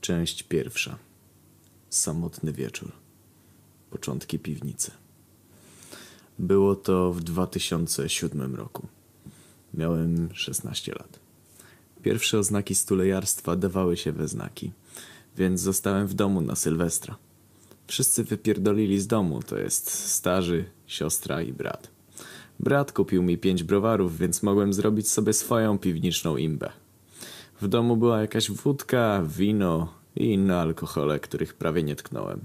Część pierwsza. Samotny wieczór. Początki piwnicy. Było to w 2007 roku. Miałem 16 lat. Pierwsze oznaki stulejarstwa dawały się we znaki, więc zostałem w domu na Sylwestra. Wszyscy wypierdolili z domu, to jest starzy, siostra i brat. Brat kupił mi pięć browarów, więc mogłem zrobić sobie swoją piwniczą imbę. W domu była jakaś wódka, wino i inne alkohole, których prawie nie tknąłem.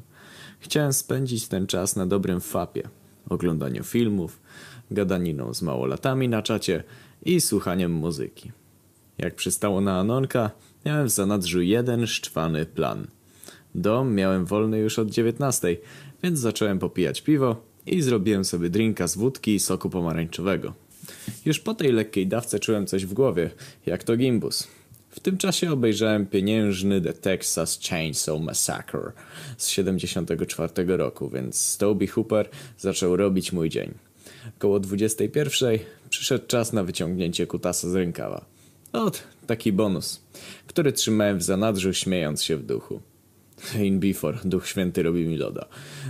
Chciałem spędzić ten czas na dobrym fapie, oglądaniu filmów, gadaniną z małolatami na czacie i słuchaniem muzyki. Jak przystało na Anonka, miałem w zanadrzu jeden szczwany plan. Dom miałem wolny już od dziewiętnastej, więc zacząłem popijać piwo i zrobiłem sobie drinka z wódki i soku pomarańczowego. Już po tej lekkiej dawce czułem coś w głowie, jak to gimbus. W tym czasie obejrzałem pieniężny The Texas Chainsaw Massacre z 74 roku, więc Toby Hooper zaczął robić mój dzień. Koło 21 przyszedł czas na wyciągnięcie kutasa z rękawa. Ot, taki bonus, który trzymałem w zanadrzu śmiejąc się w duchu. In before, Duch Święty robi mi loda.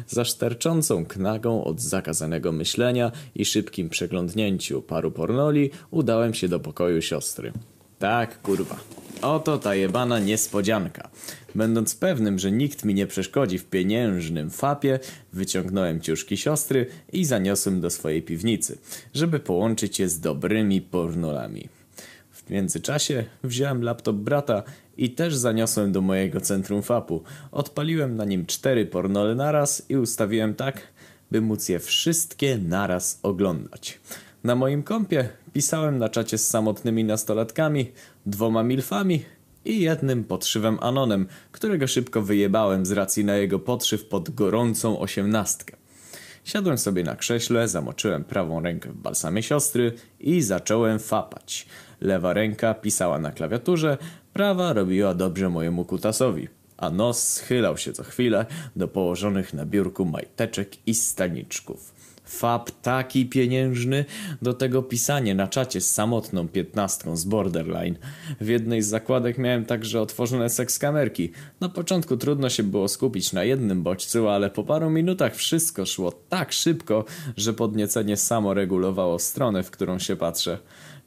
Za szterczącą knagą od zakazanego myślenia i szybkim przeglądnięciu paru pornoli udałem się do pokoju siostry. Tak, kurwa. Oto ta jebana niespodzianka. Będąc pewnym, że nikt mi nie przeszkodzi w pieniężnym fapie, wyciągnąłem ciuszki siostry i zaniosłem do swojej piwnicy, żeby połączyć je z dobrymi pornolami. W międzyczasie wziąłem laptop brata i też zaniosłem do mojego centrum fapu. Odpaliłem na nim cztery pornole naraz i ustawiłem tak, by móc je wszystkie naraz oglądać. Na moim kompie pisałem na czacie z samotnymi nastolatkami, dwoma milfami i jednym podszywem Anonem, którego szybko wyjebałem z racji na jego podszyw pod gorącą osiemnastkę. Siadłem sobie na krześle, zamoczyłem prawą rękę w balsamie siostry i zacząłem fapać. Lewa ręka pisała na klawiaturze, prawa robiła dobrze mojemu kutasowi, a nos schylał się co chwilę do położonych na biurku majteczek i staniczków. Fab taki pieniężny, do tego pisanie na czacie z samotną piętnastką z Borderline. W jednej z zakładek miałem także otworzone sekskamerki. Na początku trudno się było skupić na jednym bodźcu, ale po paru minutach wszystko szło tak szybko, że podniecenie samo regulowało stronę, w którą się patrzę.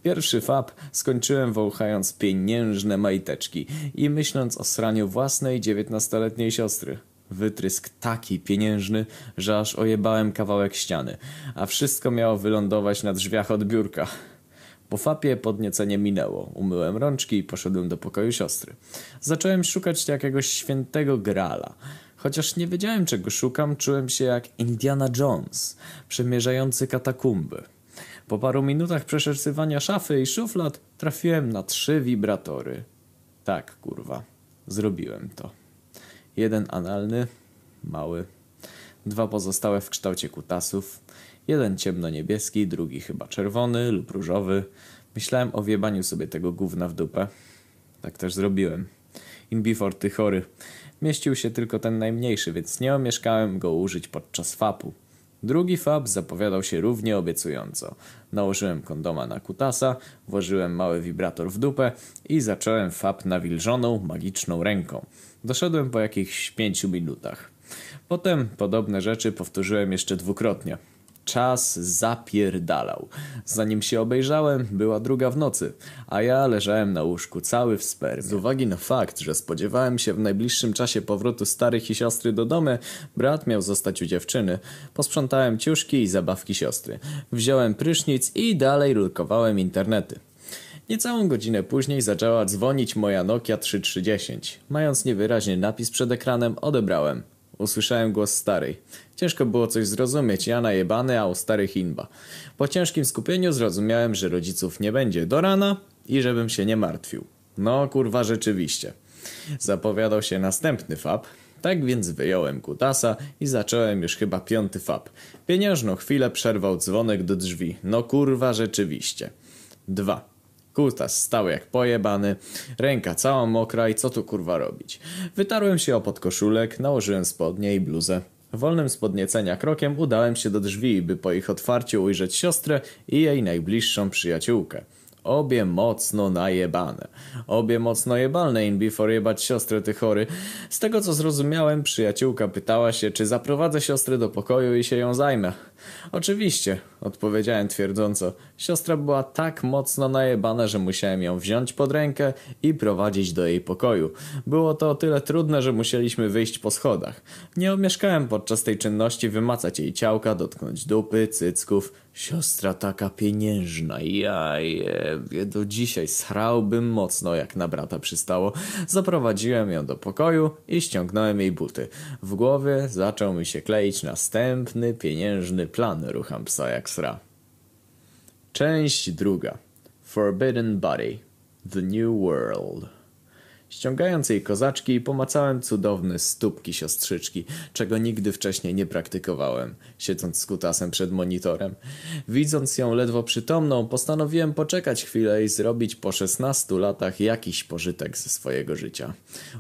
Pierwszy fab skończyłem wąchając pieniężne majteczki i myśląc o sraniu własnej dziewiętnastoletniej siostry. Wytrysk taki pieniężny, że aż ojebałem kawałek ściany, a wszystko miało wylądować na drzwiach od biurka. Po fapie podniecenie minęło. Umyłem rączki i poszedłem do pokoju siostry. Zacząłem szukać jakiegoś świętego grala. Chociaż nie wiedziałem czego szukam, czułem się jak Indiana Jones, przemierzający katakumby. Po paru minutach przeszycywania szafy i szuflad trafiłem na trzy wibratory. Tak, kurwa. Zrobiłem to. Jeden analny, mały. Dwa pozostałe w kształcie kutasów. Jeden ciemno-niebieski, drugi chyba czerwony lub różowy. Myślałem o wiebaniu sobie tego gówna w dupę. Tak też zrobiłem. In before ty chory. Mieścił się tylko ten najmniejszy, więc nie omieszkałem go użyć podczas fapu. Drugi fab zapowiadał się równie obiecująco. Nałożyłem kondoma na kutasa, włożyłem mały wibrator w dupę i zacząłem fab nawilżoną, magiczną ręką. Doszedłem po jakichś pięciu minutach. Potem podobne rzeczy powtórzyłem jeszcze dwukrotnie. Czas zapierdalał. Zanim się obejrzałem, była druga w nocy, a ja leżałem na łóżku cały w spermie. Z uwagi na fakt, że spodziewałem się w najbliższym czasie powrotu starych i siostry do domu, brat miał zostać u dziewczyny. Posprzątałem ciuszki i zabawki siostry. Wziąłem prysznic i dalej lulkowałem internety. Niecałą godzinę później zaczęła dzwonić moja Nokia 3310. Mając niewyraźny napis przed ekranem, odebrałem. Usłyszałem głos starej. Ciężko było coś zrozumieć, ja najebany, a u starych inba. Po ciężkim skupieniu zrozumiałem, że rodziców nie będzie do rana i żebym się nie martwił. No kurwa rzeczywiście. Zapowiadał się następny fab, tak więc wyjąłem kutasa i zacząłem już chyba piąty fab. Pieniężną chwilę przerwał dzwonek do drzwi. No kurwa rzeczywiście. Dwa. Kutas stał jak pojebany, ręka cała mokra i co tu kurwa robić. Wytarłem się o podkoszulek, nałożyłem spodnie i bluzę. Wolnym z podniecenia krokiem udałem się do drzwi, by po ich otwarciu ujrzeć siostrę i jej najbliższą przyjaciółkę. Obie mocno najebane. Obie mocno jebalne in before jebać siostrę ty chory. Z tego co zrozumiałem, przyjaciółka pytała się, czy zaprowadzę siostrę do pokoju i się ją zajmę. Oczywiście, odpowiedziałem twierdząco. Siostra była tak mocno najebana, że musiałem ją wziąć pod rękę i prowadzić do jej pokoju. Było to o tyle trudne, że musieliśmy wyjść po schodach. Nie omieszkałem podczas tej czynności wymacać jej ciałka, dotknąć dupy, cycków. Siostra taka pieniężna, ja je, do dzisiaj srałbym mocno, jak na brata przystało. Zaprowadziłem ją do pokoju i ściągnąłem jej buty. W głowie zaczął mi się kleić następny pieniężny plan rucham psa jak sra. Część druga. Forbidden Body. The New World. Ściągając jej kozaczki, pomacałem cudowne stópki siostrzyczki, czego nigdy wcześniej nie praktykowałem, siedząc z kutasem przed monitorem. Widząc ją ledwo przytomną, postanowiłem poczekać chwilę i zrobić po 16 latach jakiś pożytek ze swojego życia.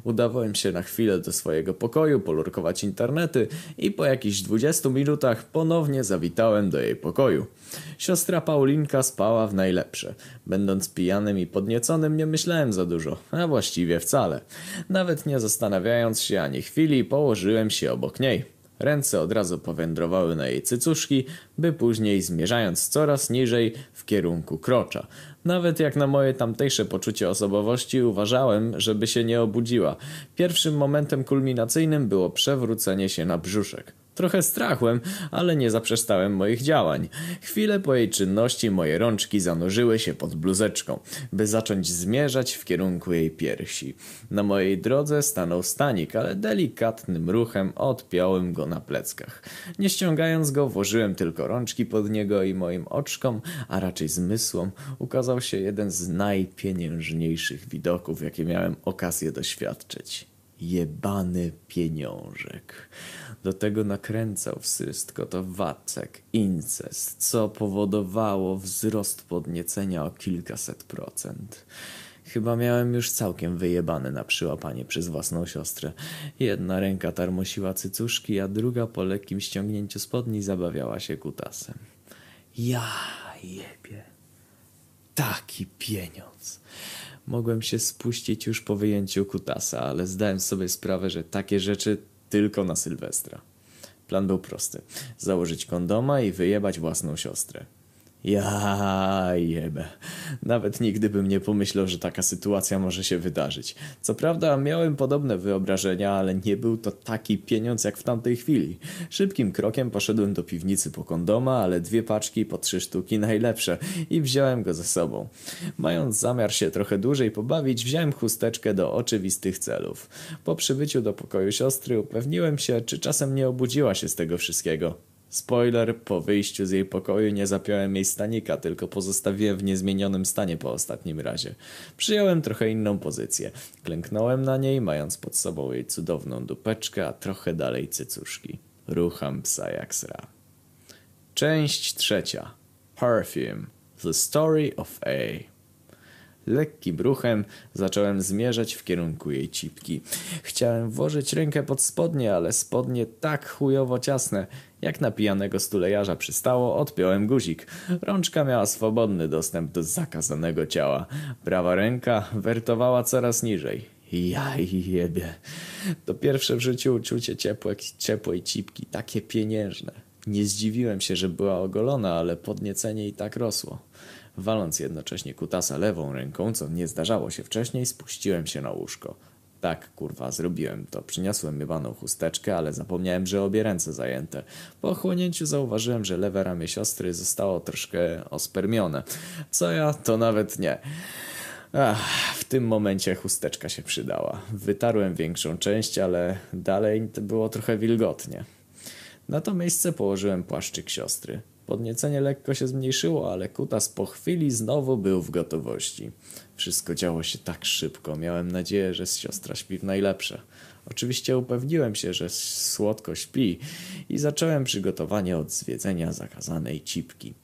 Udawałem się na chwilę do swojego pokoju, polurkować internety i po jakichś 20 minutach ponownie zawitałem do jej pokoju. Siostra Paulinka spała w najlepsze. Będąc pijanym i podnieconym nie myślałem za dużo, a właściwie wcale. Nawet nie zastanawiając się ani chwili, położyłem się obok niej. Ręce od razu powędrowały na jej cycuszki, by później zmierzając coraz niżej w kierunku krocza. Nawet jak na moje tamtejsze poczucie osobowości uważałem, żeby się nie obudziła. Pierwszym momentem kulminacyjnym było przewrócenie się na brzuszek. Trochę strachłem, ale nie zaprzestałem moich działań. Chwilę po jej czynności moje rączki zanurzyły się pod bluzeczką, by zacząć zmierzać w kierunku jej piersi. Na mojej drodze stanął stanik, ale delikatnym ruchem odpiąłem go na pleckach. Nie ściągając go, włożyłem tylko rączki pod niego i moim oczkom, a raczej zmysłom, ukazał się jeden z najpieniężniejszych widoków, jakie miałem okazję doświadczyć. Jebany pieniążek. Do tego nakręcał wszystko to wacek, incest, co powodowało wzrost podniecenia o kilkaset procent. Chyba miałem już całkiem wyjebane na przyłapanie przez własną siostrę. Jedna ręka tarmosiła cycuszki, a druga po lekkim ściągnięciu spodni zabawiała się kutasem. Ja jebie. Taki pieniądz. Mogłem się spuścić już po wyjęciu kutasa, ale zdałem sobie sprawę, że takie rzeczy tylko na Sylwestra. Plan był prosty. Założyć kondoma i wyjebać własną siostrę. Ja jebę. Nawet nigdy bym nie pomyślał, że taka sytuacja może się wydarzyć. Co prawda miałem podobne wyobrażenia, ale nie był to taki pieniądz jak w tamtej chwili. Szybkim krokiem poszedłem do piwnicy po kondoma, ale dwie paczki po trzy sztuki najlepsze i wziąłem go ze sobą. Mając zamiar się trochę dłużej pobawić, wziąłem chusteczkę do oczywistych celów. Po przybyciu do pokoju siostry upewniłem się, czy czasem nie obudziła się z tego wszystkiego. Spoiler, po wyjściu z jej pokoju nie zapiąłem jej stanika, tylko pozostawiłem w niezmienionym stanie po ostatnim razie. Przyjąłem trochę inną pozycję. Klęknąłem na niej, mając pod sobą jej cudowną dupeczkę, a trochę dalej cycuszki. Rucham psa jak sra. Część trzecia. Perfume. The Story of A. Lekkim ruchem zacząłem zmierzać w kierunku jej cipki. Chciałem włożyć rękę pod spodnie, ale spodnie tak chujowo ciasne. Jak na pijanego stulejarza przystało, odpiąłem guzik. Rączka miała swobodny dostęp do zakazanego ciała. Prawa ręka wertowała coraz niżej. Jaj jebie. To pierwsze w życiu uczucie ciepłe, ciepłej cipki, takie pieniężne. Nie zdziwiłem się, że była ogolona, ale podniecenie i tak rosło. Waląc jednocześnie kutasa lewą ręką, co nie zdarzało się wcześniej, spuściłem się na łóżko. Tak, kurwa, zrobiłem to. Przyniosłem mywaną chusteczkę, ale zapomniałem, że obie ręce zajęte. Po ochłonięciu zauważyłem, że lewe ramię siostry zostało troszkę ospermione. Co ja, to nawet nie. Ach, w tym momencie chusteczka się przydała. Wytarłem większą część, ale dalej było trochę wilgotnie. Na to miejsce położyłem płaszczyk siostry. Podniecenie lekko się zmniejszyło, ale kutas po chwili znowu był w gotowości. Wszystko działo się tak szybko. Miałem nadzieję, że siostra śpi w najlepsze. Oczywiście upewniłem się, że słodko śpi i zacząłem przygotowanie od zwiedzenia zakazanej cipki.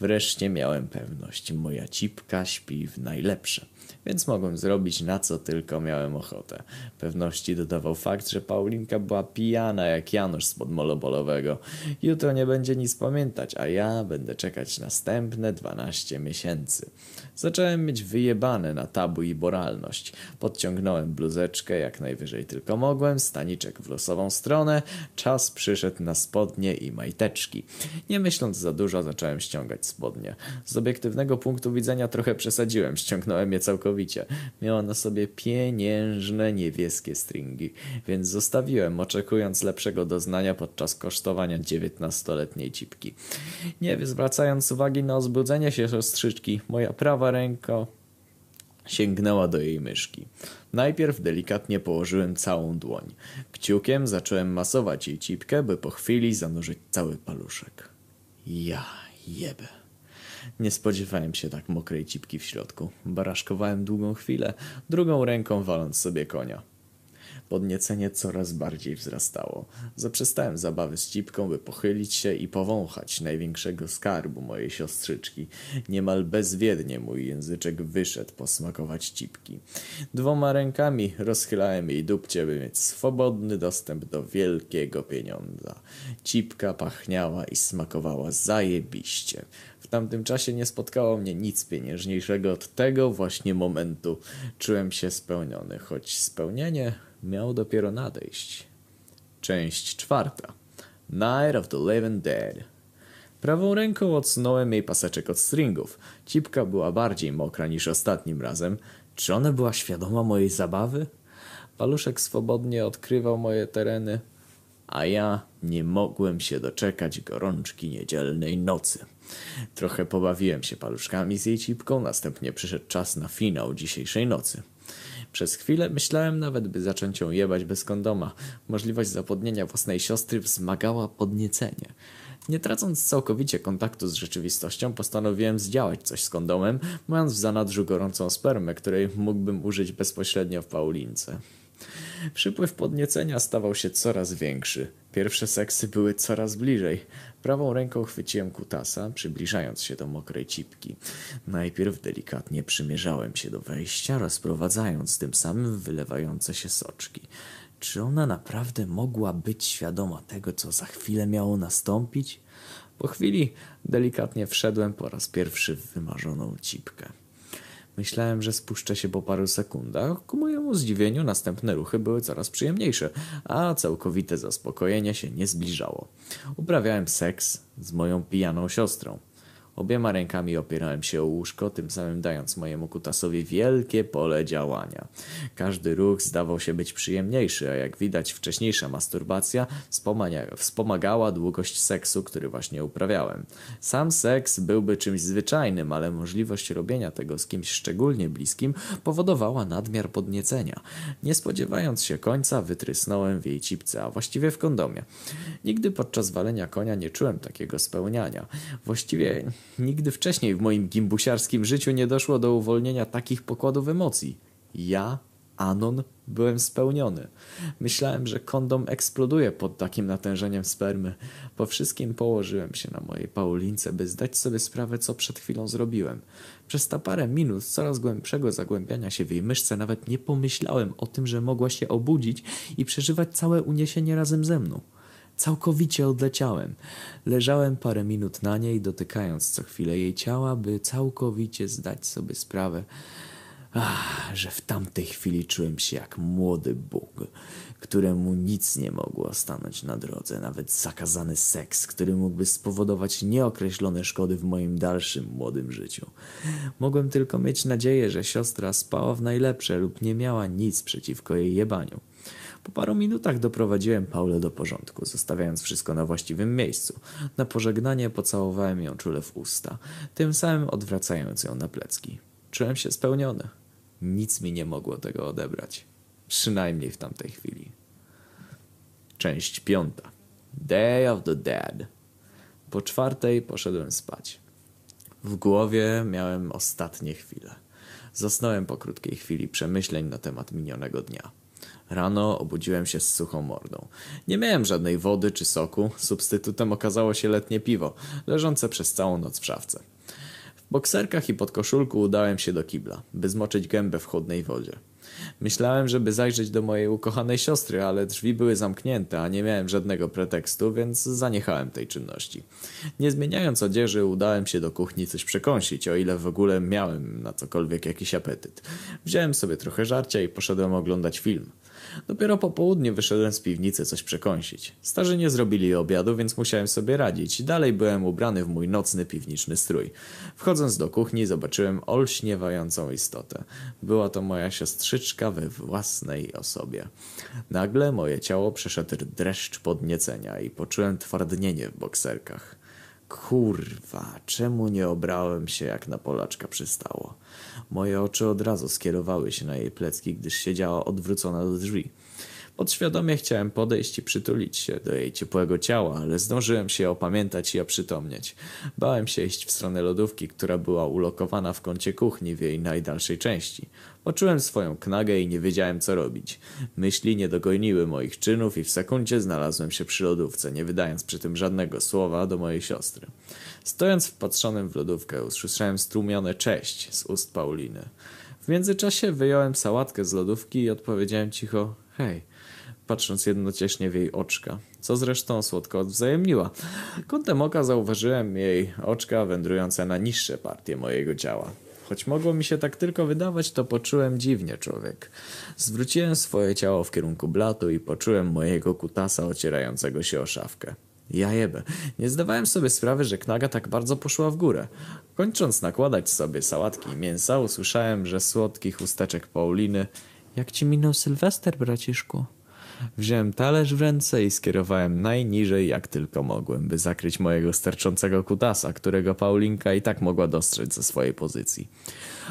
Wreszcie miałem pewność, moja cipka śpi w najlepsze więc mogłem zrobić na co tylko miałem ochotę. Pewności dodawał fakt, że Paulinka była pijana jak Janusz z podmolobolowego. Jutro nie będzie nic pamiętać, a ja będę czekać następne 12 miesięcy. Zacząłem mieć wyjebane na tabu i moralność. Podciągnąłem bluzeczkę jak najwyżej tylko mogłem, staniczek w losową stronę. Czas przyszedł na spodnie i majteczki. Nie myśląc za dużo zacząłem ściągać spodnie. Z obiektywnego punktu widzenia trochę przesadziłem, ściągnąłem je całkowicie. Miała na sobie pieniężne niebieskie stringi, więc zostawiłem, oczekując lepszego doznania podczas kosztowania dziewiętnastoletniej cipki. Nie zwracając uwagi na ozbudzenie się siostrzyczki, moja prawa ręka sięgnęła do jej myszki. Najpierw delikatnie położyłem całą dłoń. Kciukiem zacząłem masować jej cipkę, by po chwili zanurzyć cały paluszek. Ja jebę. Nie spodziewałem się tak mokrej cipki w środku. Baraszkowałem długą chwilę, drugą ręką waląc sobie konia. Podniecenie coraz bardziej wzrastało. Zaprzestałem zabawy z cipką, by pochylić się i powąchać największego skarbu mojej siostrzyczki. Niemal bezwiednie mój języczek wyszedł posmakować cipki. Dwoma rękami rozchylałem jej dupcie, by mieć swobodny dostęp do wielkiego pieniądza. Cipka pachniała i smakowała zajebiście. W tamtym czasie nie spotkało mnie nic pieniężniejszego od tego właśnie momentu. Czułem się spełniony, choć spełnienie miało dopiero nadejść. Część czwarta. Night of the Living Dead. Prawą ręką odsunąłem jej paseczek od stringów. Cipka była bardziej mokra niż ostatnim razem. Czy ona była świadoma mojej zabawy? Paluszek swobodnie odkrywał moje tereny, a ja nie mogłem się doczekać gorączki niedzielnej nocy. Trochę pobawiłem się paluszkami z jej cipką, następnie przyszedł czas na finał dzisiejszej nocy. Przez chwilę myślałem nawet, by zacząć ją jebać bez kondoma. Możliwość zapodnienia własnej siostry wzmagała podniecenie. Nie tracąc całkowicie kontaktu z rzeczywistością, postanowiłem zdziałać coś z kondomem, mając w zanadrzu gorącą spermę, której mógłbym użyć bezpośrednio w Paulince. Przypływ podniecenia stawał się coraz większy. Pierwsze seksy były coraz bliżej. Prawą ręką chwyciłem kutasa, przybliżając się do mokrej cipki. Najpierw delikatnie przymierzałem się do wejścia, rozprowadzając tym samym wylewające się soczki. Czy ona naprawdę mogła być świadoma tego, co za chwilę miało nastąpić? Po chwili delikatnie wszedłem po raz pierwszy w wymarzoną cipkę. Myślałem, że spuszczę się po paru sekundach. Ku mojemu zdziwieniu następne ruchy były coraz przyjemniejsze, a całkowite zaspokojenie się nie zbliżało. Uprawiałem seks z moją pijaną siostrą. Obiema rękami opierałem się o łóżko, tym samym dając mojemu kutasowi wielkie pole działania. Każdy ruch zdawał się być przyjemniejszy, a jak widać wcześniejsza masturbacja wspomagała długość seksu, który właśnie uprawiałem. Sam seks byłby czymś zwyczajnym, ale możliwość robienia tego z kimś szczególnie bliskim powodowała nadmiar podniecenia. Nie spodziewając się końca, wytrysnąłem w jej cipce, a właściwie w kondomie. Nigdy podczas walenia konia nie czułem takiego spełniania. Właściwie Nigdy wcześniej w moim gimbusiarskim życiu nie doszło do uwolnienia takich pokładów emocji. Ja, Anon, byłem spełniony. Myślałem, że kondom eksploduje pod takim natężeniem spermy. Po wszystkim położyłem się na mojej Paulince, by zdać sobie sprawę, co przed chwilą zrobiłem. Przez ta parę minut coraz głębszego zagłębiania się w jej myszce nawet nie pomyślałem o tym, że mogła się obudzić i przeżywać całe uniesienie razem ze mną. Całkowicie odleciałem. Leżałem parę minut na niej, dotykając co chwilę jej ciała, by całkowicie zdać sobie sprawę, ach, że w tamtej chwili czułem się jak młody Bóg, któremu nic nie mogło stanąć na drodze, nawet zakazany seks, który mógłby spowodować nieokreślone szkody w moim dalszym młodym życiu. Mogłem tylko mieć nadzieję, że siostra spała w najlepsze lub nie miała nic przeciwko jej jebaniu. Po paru minutach doprowadziłem Paulę do porządku, zostawiając wszystko na właściwym miejscu. Na pożegnanie pocałowałem ją czule w usta, tym samym odwracając ją na plecki. Czułem się spełniony. Nic mi nie mogło tego odebrać. Przynajmniej w tamtej chwili. Część piąta. Day of the Dead. Po czwartej poszedłem spać. W głowie miałem ostatnie chwile. Zasnąłem po krótkiej chwili przemyśleń na temat minionego dnia. Rano obudziłem się z suchą mordą. Nie miałem żadnej wody czy soku, substytutem okazało się letnie piwo, leżące przez całą noc w szafce. W bokserkach i podkoszulku udałem się do kibla, by zmoczyć gębę w chłodnej wodzie. Myślałem, żeby zajrzeć do mojej ukochanej siostry, ale drzwi były zamknięte, a nie miałem żadnego pretekstu, więc zaniechałem tej czynności. Nie zmieniając odzieży, udałem się do kuchni coś przekąsić, o ile w ogóle miałem na cokolwiek jakiś apetyt. Wziąłem sobie trochę żarcia i poszedłem oglądać film. Dopiero po południu wyszedłem z piwnicy coś przekąsić. Starzy nie zrobili obiadu, więc musiałem sobie radzić. Dalej byłem ubrany w mój nocny piwniczny strój. Wchodząc do kuchni zobaczyłem olśniewającą istotę. Była to moja siostrzyczka we własnej osobie. Nagle moje ciało przeszedł dreszcz podniecenia i poczułem twardnienie w bokserkach. Kurwa, czemu nie obrałem się jak na Polaczka przystało? Moje oczy od razu skierowały się na jej plecki, gdyż siedziała odwrócona do drzwi. Podświadomie chciałem podejść i przytulić się do jej ciepłego ciała, ale zdążyłem się opamiętać i oprzytomnieć. Bałem się iść w stronę lodówki, która była ulokowana w kącie kuchni w jej najdalszej części. Poczułem swoją knagę i nie wiedziałem co robić. Myśli nie dogoniły moich czynów i w sekundzie znalazłem się przy lodówce, nie wydając przy tym żadnego słowa do mojej siostry. Stojąc wpatrzonym w lodówkę usłyszałem strumione cześć z ust Pauliny. W międzyczasie wyjąłem sałatkę z lodówki i odpowiedziałem cicho hej patrząc jednocześnie w jej oczka, co zresztą słodko odwzajemniła. Kątem oka zauważyłem jej oczka wędrujące na niższe partie mojego ciała. Choć mogło mi się tak tylko wydawać, to poczułem dziwnie człowiek. Zwróciłem swoje ciało w kierunku blatu i poczułem mojego kutasa ocierającego się o szafkę. Ja jebę. Nie zdawałem sobie sprawy, że knaga tak bardzo poszła w górę. Kończąc nakładać sobie sałatki i mięsa, usłyszałem, że słodki chusteczek Pauliny... Jak ci minął Sylwester, braciszku? Wziąłem talerz w ręce i skierowałem najniżej jak tylko mogłem, by zakryć mojego sterczącego kutasa, którego Paulinka i tak mogła dostrzec ze swojej pozycji.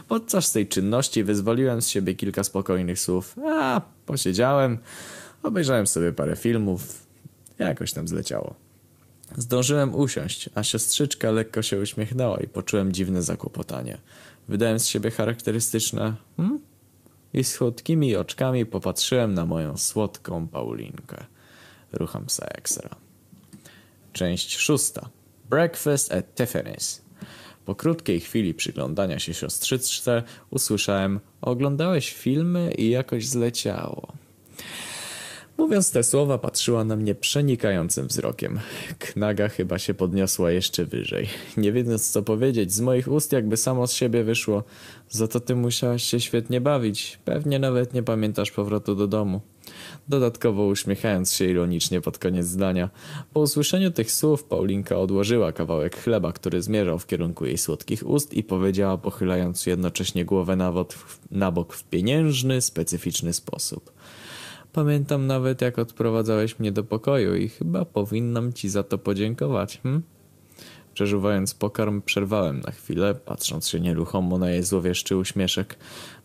Podczas tej czynności wyzwoliłem z siebie kilka spokojnych słów. A, posiedziałem, obejrzałem sobie parę filmów, jakoś tam zleciało. Zdążyłem usiąść, a siostrzyczka lekko się uśmiechnęła i poczułem dziwne zakłopotanie. Wydałem z siebie charakterystyczne hmm? I słodkimi oczkami popatrzyłem na moją słodką Paulinkę. Rucham psa Exera. Część szósta. Breakfast at Tiffany's. Po krótkiej chwili przyglądania się siostrzyczce usłyszałem Oglądałeś filmy i jakoś zleciało. Mówiąc te słowa, patrzyła na mnie przenikającym wzrokiem. Knaga chyba się podniosła jeszcze wyżej. Nie wiedząc co powiedzieć, z moich ust jakby samo z siebie wyszło. Za to ty musiałaś się świetnie bawić. Pewnie nawet nie pamiętasz powrotu do domu. Dodatkowo uśmiechając się ironicznie pod koniec zdania. Po usłyszeniu tych słów Paulinka odłożyła kawałek chleba, który zmierzał w kierunku jej słodkich ust i powiedziała pochylając jednocześnie głowę na, na bok w pieniężny, specyficzny sposób. Pamiętam nawet, jak odprowadzałeś mnie do pokoju i chyba powinnam ci za to podziękować, hm? Przeżuwając pokarm, przerwałem na chwilę, patrząc się nieruchomo na jej złowieszczy uśmieszek.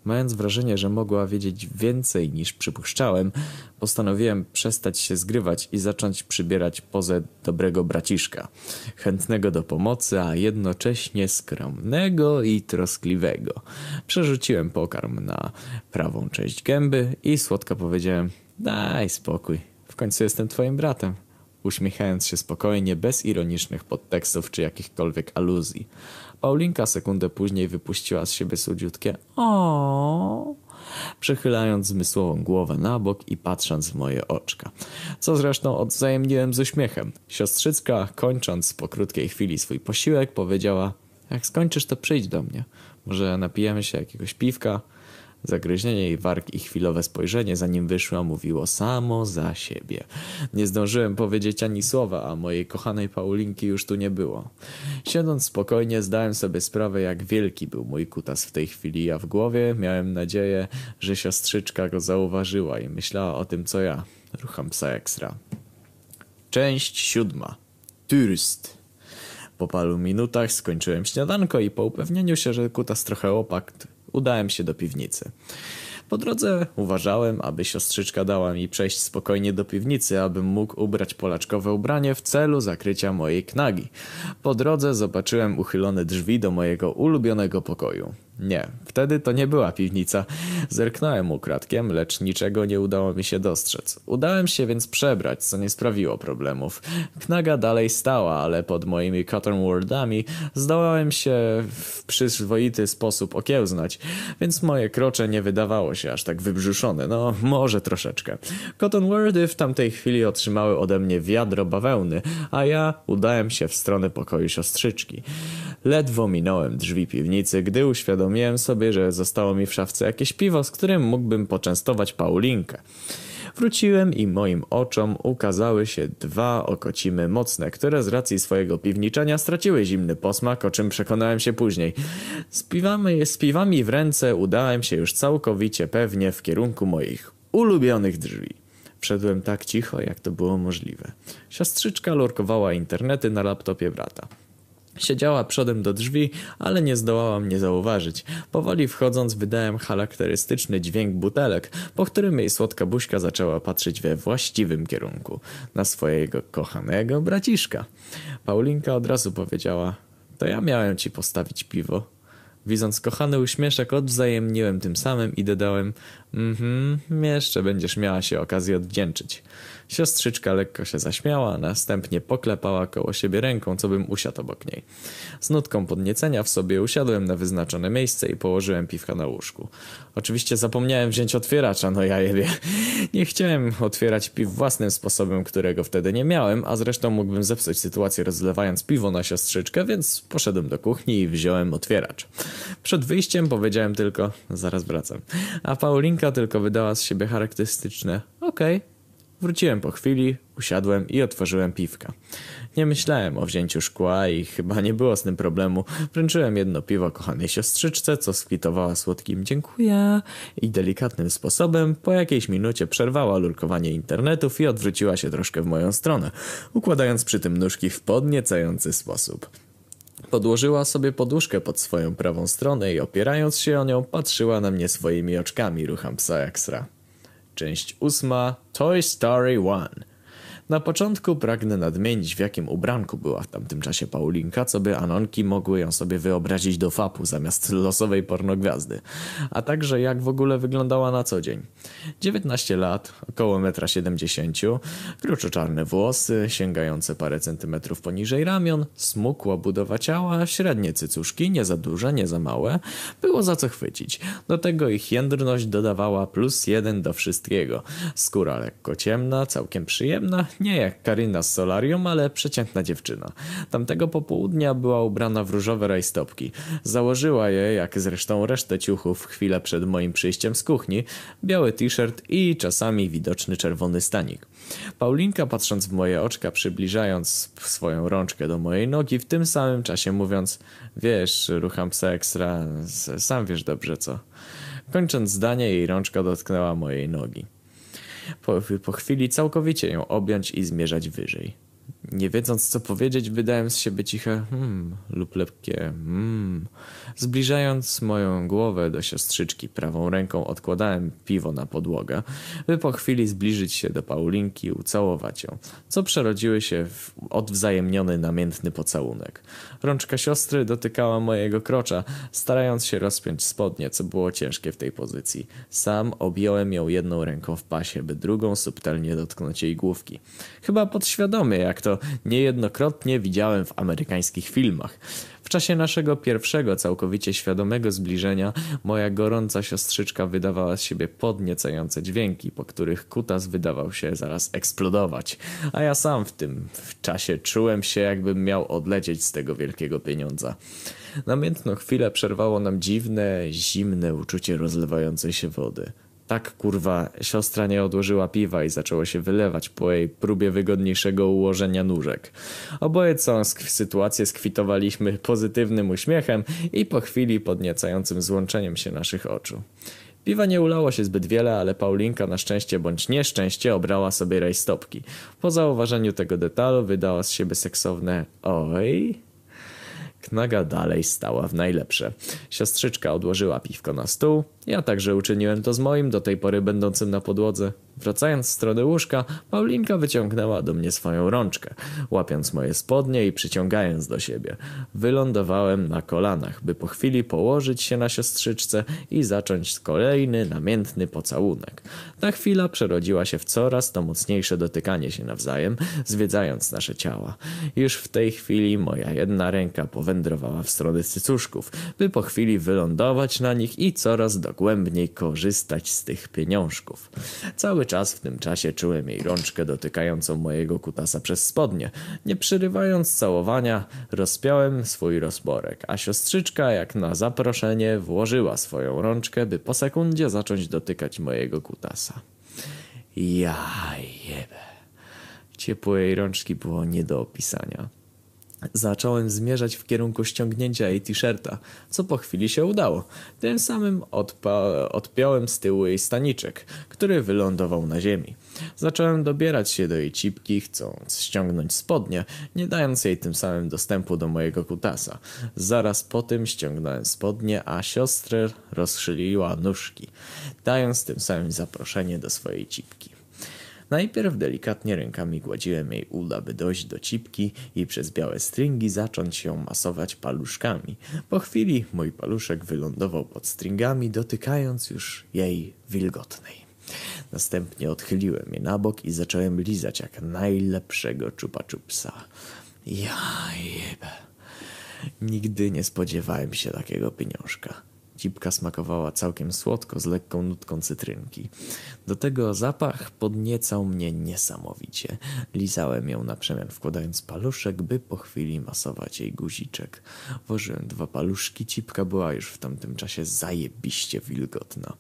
Mając wrażenie, że mogła wiedzieć więcej niż przypuszczałem, postanowiłem przestać się zgrywać i zacząć przybierać pozę dobrego braciszka. Chętnego do pomocy, a jednocześnie skromnego i troskliwego. Przerzuciłem pokarm na prawą część gęby i słodko powiedziałem Daj spokój, w końcu jestem twoim bratem uśmiechając się spokojnie, bez ironicznych podtekstów czy jakichkolwiek aluzji. Paulinka sekundę później wypuściła z siebie słodziutkie o, przechylając zmysłową głowę na bok i patrząc w moje oczka. Co zresztą odwzajemniłem z uśmiechem. Siostrzycka, kończąc po krótkiej chwili swój posiłek, powiedziała jak skończysz, to przyjdź do mnie. Może napijemy się jakiegoś piwka? Zagryzienie jej warg i chwilowe spojrzenie, zanim wyszła, mówiło samo za siebie. Nie zdążyłem powiedzieć ani słowa, a mojej kochanej Paulinki już tu nie było. Siedząc spokojnie, zdałem sobie sprawę, jak wielki był mój kutas w tej chwili, a w głowie miałem nadzieję, że siostrzyczka go zauważyła i myślała o tym, co ja. Rucham psa ekstra. Część siódma. Turst. Po paru minutach skończyłem śniadanko i po upewnieniu się, że kutas trochę opadł, udałem się do piwnicy. Po drodze uważałem, aby siostrzyczka dała mi przejść spokojnie do piwnicy, abym mógł ubrać polaczkowe ubranie w celu zakrycia mojej knagi. Po drodze zobaczyłem uchylone drzwi do mojego ulubionego pokoju. Nie, wtedy to nie była piwnica. Zerknąłem ukradkiem, lecz niczego nie udało mi się dostrzec. Udałem się więc przebrać, co nie sprawiło problemów. Knaga dalej stała, ale pod moimi cotton wordami zdołałem się w przyzwoity sposób okiełznać, więc moje krocze nie wydawało się aż tak wybrzuszone. No, może troszeczkę. Cotton wordy w tamtej chwili otrzymały ode mnie wiadro bawełny, a ja udałem się w stronę pokoju siostrzyczki. Ledwo minąłem drzwi piwnicy, gdy uświadomiłem sobie, że zostało mi w szafce jakieś piwo, z którym mógłbym poczęstować Paulinkę. Wróciłem i moim oczom ukazały się dwa okocimy mocne, które z racji swojego piwniczenia straciły zimny posmak, o czym przekonałem się później. Z piwami, z piwami w ręce udałem się już całkowicie pewnie w kierunku moich ulubionych drzwi. Wszedłem tak cicho, jak to było możliwe. Siostrzyczka lurkowała internety na laptopie brata. Siedziała przodem do drzwi, ale nie zdołała mnie zauważyć. Powoli wchodząc wydałem charakterystyczny dźwięk butelek, po którym jej słodka buźka zaczęła patrzeć we właściwym kierunku, na swojego kochanego braciszka. Paulinka od razu powiedziała, to ja miałem ci postawić piwo. Widząc kochany uśmieszek, odwzajemniłem tym samym i dodałem Mhm, jeszcze będziesz miała się okazję odwdzięczyć. Siostrzyczka lekko się zaśmiała, następnie poklepała koło siebie ręką, co bym usiadł obok niej. Z nutką podniecenia w sobie usiadłem na wyznaczone miejsce i położyłem piwka na łóżku. Oczywiście zapomniałem wziąć otwieracza, no ja jebie. Nie chciałem otwierać piw własnym sposobem, którego wtedy nie miałem, a zresztą mógłbym zepsuć sytuację rozlewając piwo na siostrzyczkę, więc poszedłem do kuchni i wziąłem otwieracz. Przed wyjściem powiedziałem tylko, zaraz wracam, a Paulinka tylko wydała z siebie charakterystyczne, okej. Okay. Wróciłem po chwili, usiadłem i otworzyłem piwka. Nie myślałem o wzięciu szkła i chyba nie było z tym problemu. Wręczyłem jedno piwo kochanej siostrzyczce, co skwitowała słodkim dziękuję i delikatnym sposobem po jakiejś minucie przerwała lurkowanie internetów i odwróciła się troszkę w moją stronę, układając przy tym nóżki w podniecający sposób. Podłożyła sobie poduszkę pod swoją prawą stronę i opierając się o nią patrzyła na mnie swoimi oczkami rucham psa ekstra. Część ósma Toy Story One na początku pragnę nadmienić, w jakim ubranku była w tamtym czasie Paulinka, co by Anonki mogły ją sobie wyobrazić do fapu zamiast losowej pornogwiazdy, a także jak w ogóle wyglądała na co dzień. 19 lat, około 1,70 m, kruczoczarne włosy, sięgające parę centymetrów poniżej ramion, smukła budowa ciała, średnie cycuszki, nie za duże, nie za małe, było za co chwycić. Do tego ich jędrność dodawała plus jeden do wszystkiego. Skóra lekko ciemna, całkiem przyjemna, nie jak Karina z Solarium, ale przeciętna dziewczyna. Tamtego popołudnia była ubrana w różowe rajstopki. Założyła je, jak zresztą resztę ciuchów, chwilę przed moim przyjściem z kuchni, biały t-shirt i czasami widoczny czerwony stanik. Paulinka, patrząc w moje oczka, przybliżając swoją rączkę do mojej nogi, w tym samym czasie mówiąc, wiesz, rucham psa ekstra, sam wiesz dobrze co. Kończąc zdanie, jej rączka dotknęła mojej nogi po, po chwili całkowicie ją objąć i zmierzać wyżej. Nie wiedząc co powiedzieć, wydałem z siebie ciche hmm lub lepkie hmm. Zbliżając moją głowę do siostrzyczki, prawą ręką odkładałem piwo na podłogę, by po chwili zbliżyć się do Paulinki i ucałować ją, co przerodziły się w odwzajemniony namiętny pocałunek. Rączka siostry dotykała mojego krocza, starając się rozpiąć spodnie, co było ciężkie w tej pozycji. Sam objąłem ją jedną ręką w pasie, by drugą subtelnie dotknąć jej główki. Chyba podświadomie, jak to niejednokrotnie widziałem w amerykańskich filmach. W czasie naszego pierwszego całkowicie świadomego zbliżenia moja gorąca siostrzyczka wydawała z siebie podniecające dźwięki, po których kutas wydawał się zaraz eksplodować, a ja sam w tym w czasie czułem się jakbym miał odlecieć z tego wielkiego pieniądza. Namiętną chwilę przerwało nam dziwne, zimne uczucie rozlewającej się wody. Tak kurwa, siostra nie odłożyła piwa i zaczęło się wylewać po jej próbie wygodniejszego ułożenia nóżek. Oboje całą sytuację skwitowaliśmy pozytywnym uśmiechem i po chwili podniecającym złączeniem się naszych oczu. Piwa nie ulało się zbyt wiele, ale Paulinka na szczęście bądź nieszczęście obrała sobie rajstopki. Po zauważeniu tego detalu wydała z siebie seksowne oj. Knaga dalej stała w najlepsze. Siostrzyczka odłożyła piwko na stół, Ja także uczyniłem to z moim, do tej pory będącym na podłodze. Wracając w stronę łóżka, Paulinka wyciągnęła do mnie swoją rączkę, łapiąc moje spodnie i przyciągając do siebie. Wylądowałem na kolanach, by po chwili położyć się na siostrzyczce i zacząć kolejny namiętny pocałunek. Ta chwila przerodziła się w coraz to mocniejsze dotykanie się nawzajem, zwiedzając nasze ciała. Już w tej chwili moja jedna ręka powędrowała w stronę cycuszków, by po chwili wylądować na nich i coraz dogłębniej korzystać z tych pieniążków. Cały czas w tym czasie czułem jej rączkę dotykającą mojego kutasa przez spodnie. Nie przerywając całowania, rozpiąłem swój rozborek, a siostrzyczka jak na zaproszenie włożyła swoją rączkę, by po sekundzie zacząć dotykać mojego kutasa. Ja jebę. Ciepło jej rączki było nie do opisania. Zacząłem zmierzać w kierunku ściągnięcia jej t-shirta, co po chwili się udało. Tym samym odpiąłem z tyłu jej staniczek, który wylądował na ziemi. Zacząłem dobierać się do jej cipki, chcąc ściągnąć spodnie, nie dając jej tym samym dostępu do mojego kutasa. Zaraz po tym ściągnąłem spodnie, a siostrę rozszyliła nóżki, dając tym samym zaproszenie do swojej cipki. Najpierw delikatnie rękami gładziłem jej uda, by dojść do cipki i przez białe stringi zacząć ją masować paluszkami. Po chwili mój paluszek wylądował pod stringami, dotykając już jej wilgotnej. Następnie odchyliłem je na bok i zacząłem lizać jak najlepszego czupa czupsa. Ja. Nigdy nie spodziewałem się takiego pieniążka. Cipka smakowała całkiem słodko z lekką nutką cytrynki. Do tego zapach podniecał mnie niesamowicie. Lizałem ją na przemian wkładając paluszek, by po chwili masować jej guziczek. Włożyłem dwa paluszki, cipka była już w tamtym czasie zajebiście wilgotna.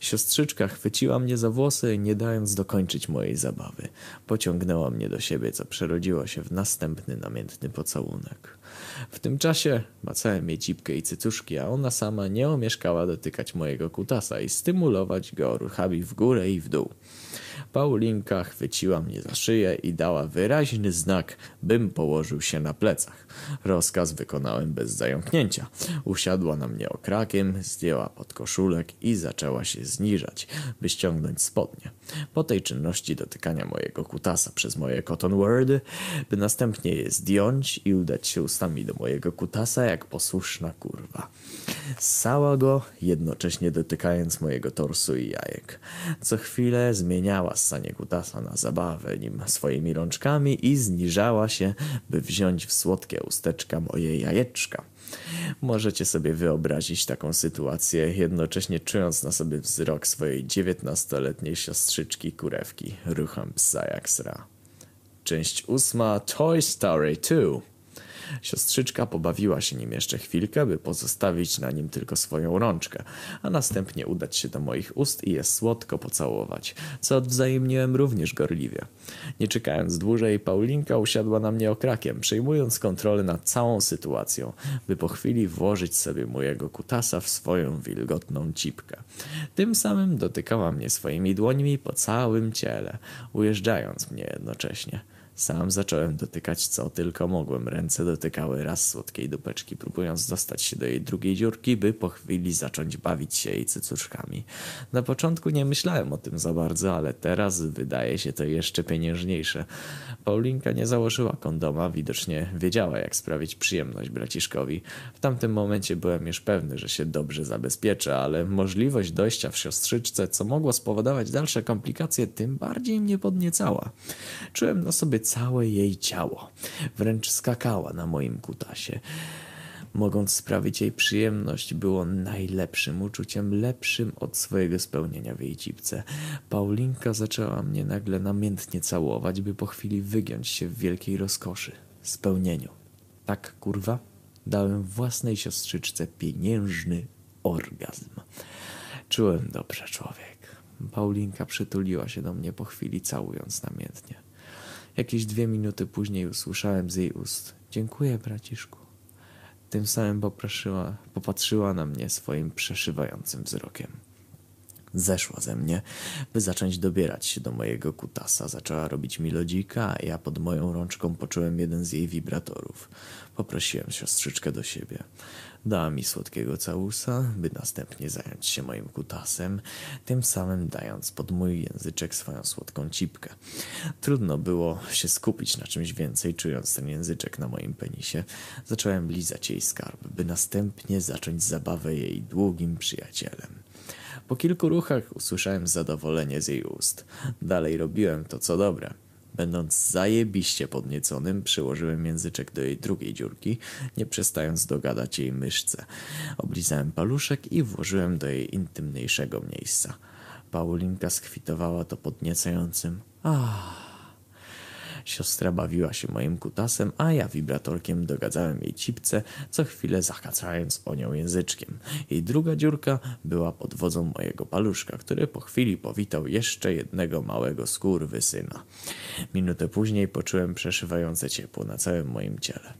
Siostrzyczka chwyciła mnie za włosy, nie dając dokończyć mojej zabawy. Pociągnęła mnie do siebie, co przerodziło się w następny namiętny pocałunek. W tym czasie macałem jej cipkę i cycuszki, a ona sama nie omieszkała dotykać mojego kutasa i stymulować go ruchami w górę i w dół. Paulinka chwyciła mnie za szyję i dała wyraźny znak, bym położył się na plecach. Rozkaz wykonałem bez zająknięcia. Usiadła na mnie okrakiem, zdjęła podkoszulek i zaczęła się zniżać, by ściągnąć spodnie. Po tej czynności dotykania mojego kutasa przez moje cotton wordy, by następnie je zdjąć i udać się ustami do mojego kutasa jak posłuszna kurwa. Ssała go, jednocześnie dotykając mojego torsu i jajek. Co chwilę zmieniała ssanie kutasa na zabawę nim swoimi rączkami i zniżała się, by wziąć w słodkie usteczka moje jajeczka. Możecie sobie wyobrazić taką sytuację, jednocześnie czując na sobie wzrok swojej dziewiętnastoletniej siostrzyczki kurewki, rucham psa jak sra. Część ósma Toy Story 2 Siostrzyczka pobawiła się nim jeszcze chwilkę, by pozostawić na nim tylko swoją rączkę, a następnie udać się do moich ust i je słodko pocałować, co odwzajemniłem również gorliwie. Nie czekając dłużej, Paulinka usiadła na mnie okrakiem, przejmując kontrolę nad całą sytuacją, by po chwili włożyć sobie mojego kutasa w swoją wilgotną cipkę. Tym samym dotykała mnie swoimi dłońmi po całym ciele, ujeżdżając mnie jednocześnie. Sam zacząłem dotykać co tylko mogłem. Ręce dotykały raz słodkiej dupeczki, próbując dostać się do jej drugiej dziurki, by po chwili zacząć bawić się jej cycuszkami. Na początku nie myślałem o tym za bardzo, ale teraz wydaje się to jeszcze pieniężniejsze. Paulinka nie założyła kondoma, widocznie wiedziała jak sprawić przyjemność braciszkowi. W tamtym momencie byłem już pewny, że się dobrze zabezpieczę, ale możliwość dojścia w siostrzyczce, co mogło spowodować dalsze komplikacje, tym bardziej mnie podniecała. Czułem na sobie całe jej ciało. Wręcz skakała na moim kutasie. Mogąc sprawić jej przyjemność, było najlepszym uczuciem, lepszym od swojego spełnienia w jej cipce. Paulinka zaczęła mnie nagle namiętnie całować, by po chwili wygiąć się w wielkiej rozkoszy, spełnieniu. Tak, kurwa, dałem własnej siostrzyczce pieniężny orgazm. Czułem dobrze, człowiek. Paulinka przytuliła się do mnie po chwili, całując namiętnie. Jakieś dwie minuty później usłyszałem z jej ust: Dziękuję, braciszku. Tym samym popatrzyła, na mnie swoim przeszywającym wzrokiem. Zeszła ze mnie, by zacząć dobierać się do mojego kutasa. Zaczęła robić mi lodzika, a ja pod moją rączką poczułem jeden z jej wibratorów. Poprosiłem siostrzyczkę do siebie. Dała mi słodkiego całusa, by następnie zająć się moim kutasem, tym samym dając pod mój języczek swoją słodką cipkę. Trudno było się skupić na czymś więcej, czując ten języczek na moim penisie. Zacząłem lizać jej skarb, by następnie zacząć zabawę jej długim przyjacielem. Po kilku ruchach usłyszałem zadowolenie z jej ust. Dalej robiłem to, co dobre. Będąc zajebiście podnieconym, przyłożyłem języczek do jej drugiej dziurki, nie przestając dogadać jej myszce. Oblizałem paluszek i włożyłem do jej intymniejszego miejsca. Paulinka skwitowała to podniecającym. Ah. Siostra bawiła się moim kutasem, a ja wibratorkiem dogadzałem jej cipce, co chwilę zahacając o nią języczkiem. Jej druga dziurka była pod wodzą mojego paluszka, który po chwili powitał jeszcze jednego małego skurwysyna. Minutę później poczułem przeszywające ciepło na całym moim ciele.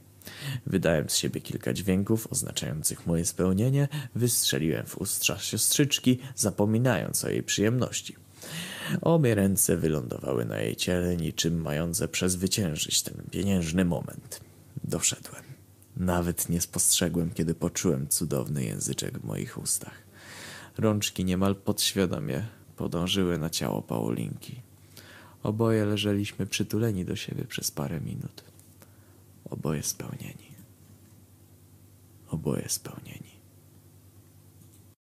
Wydałem z siebie kilka dźwięków oznaczających moje spełnienie, wystrzeliłem w ustrza siostrzyczki, zapominając o jej przyjemności. Obie ręce wylądowały na jej ciele, niczym mające przezwyciężyć ten pieniężny moment. Doszedłem. Nawet nie spostrzegłem, kiedy poczułem cudowny języczek w moich ustach. Rączki niemal podświadomie podążyły na ciało Paulinki. Oboje leżeliśmy przytuleni do siebie przez parę minut. Oboje spełnieni. Oboje spełnieni.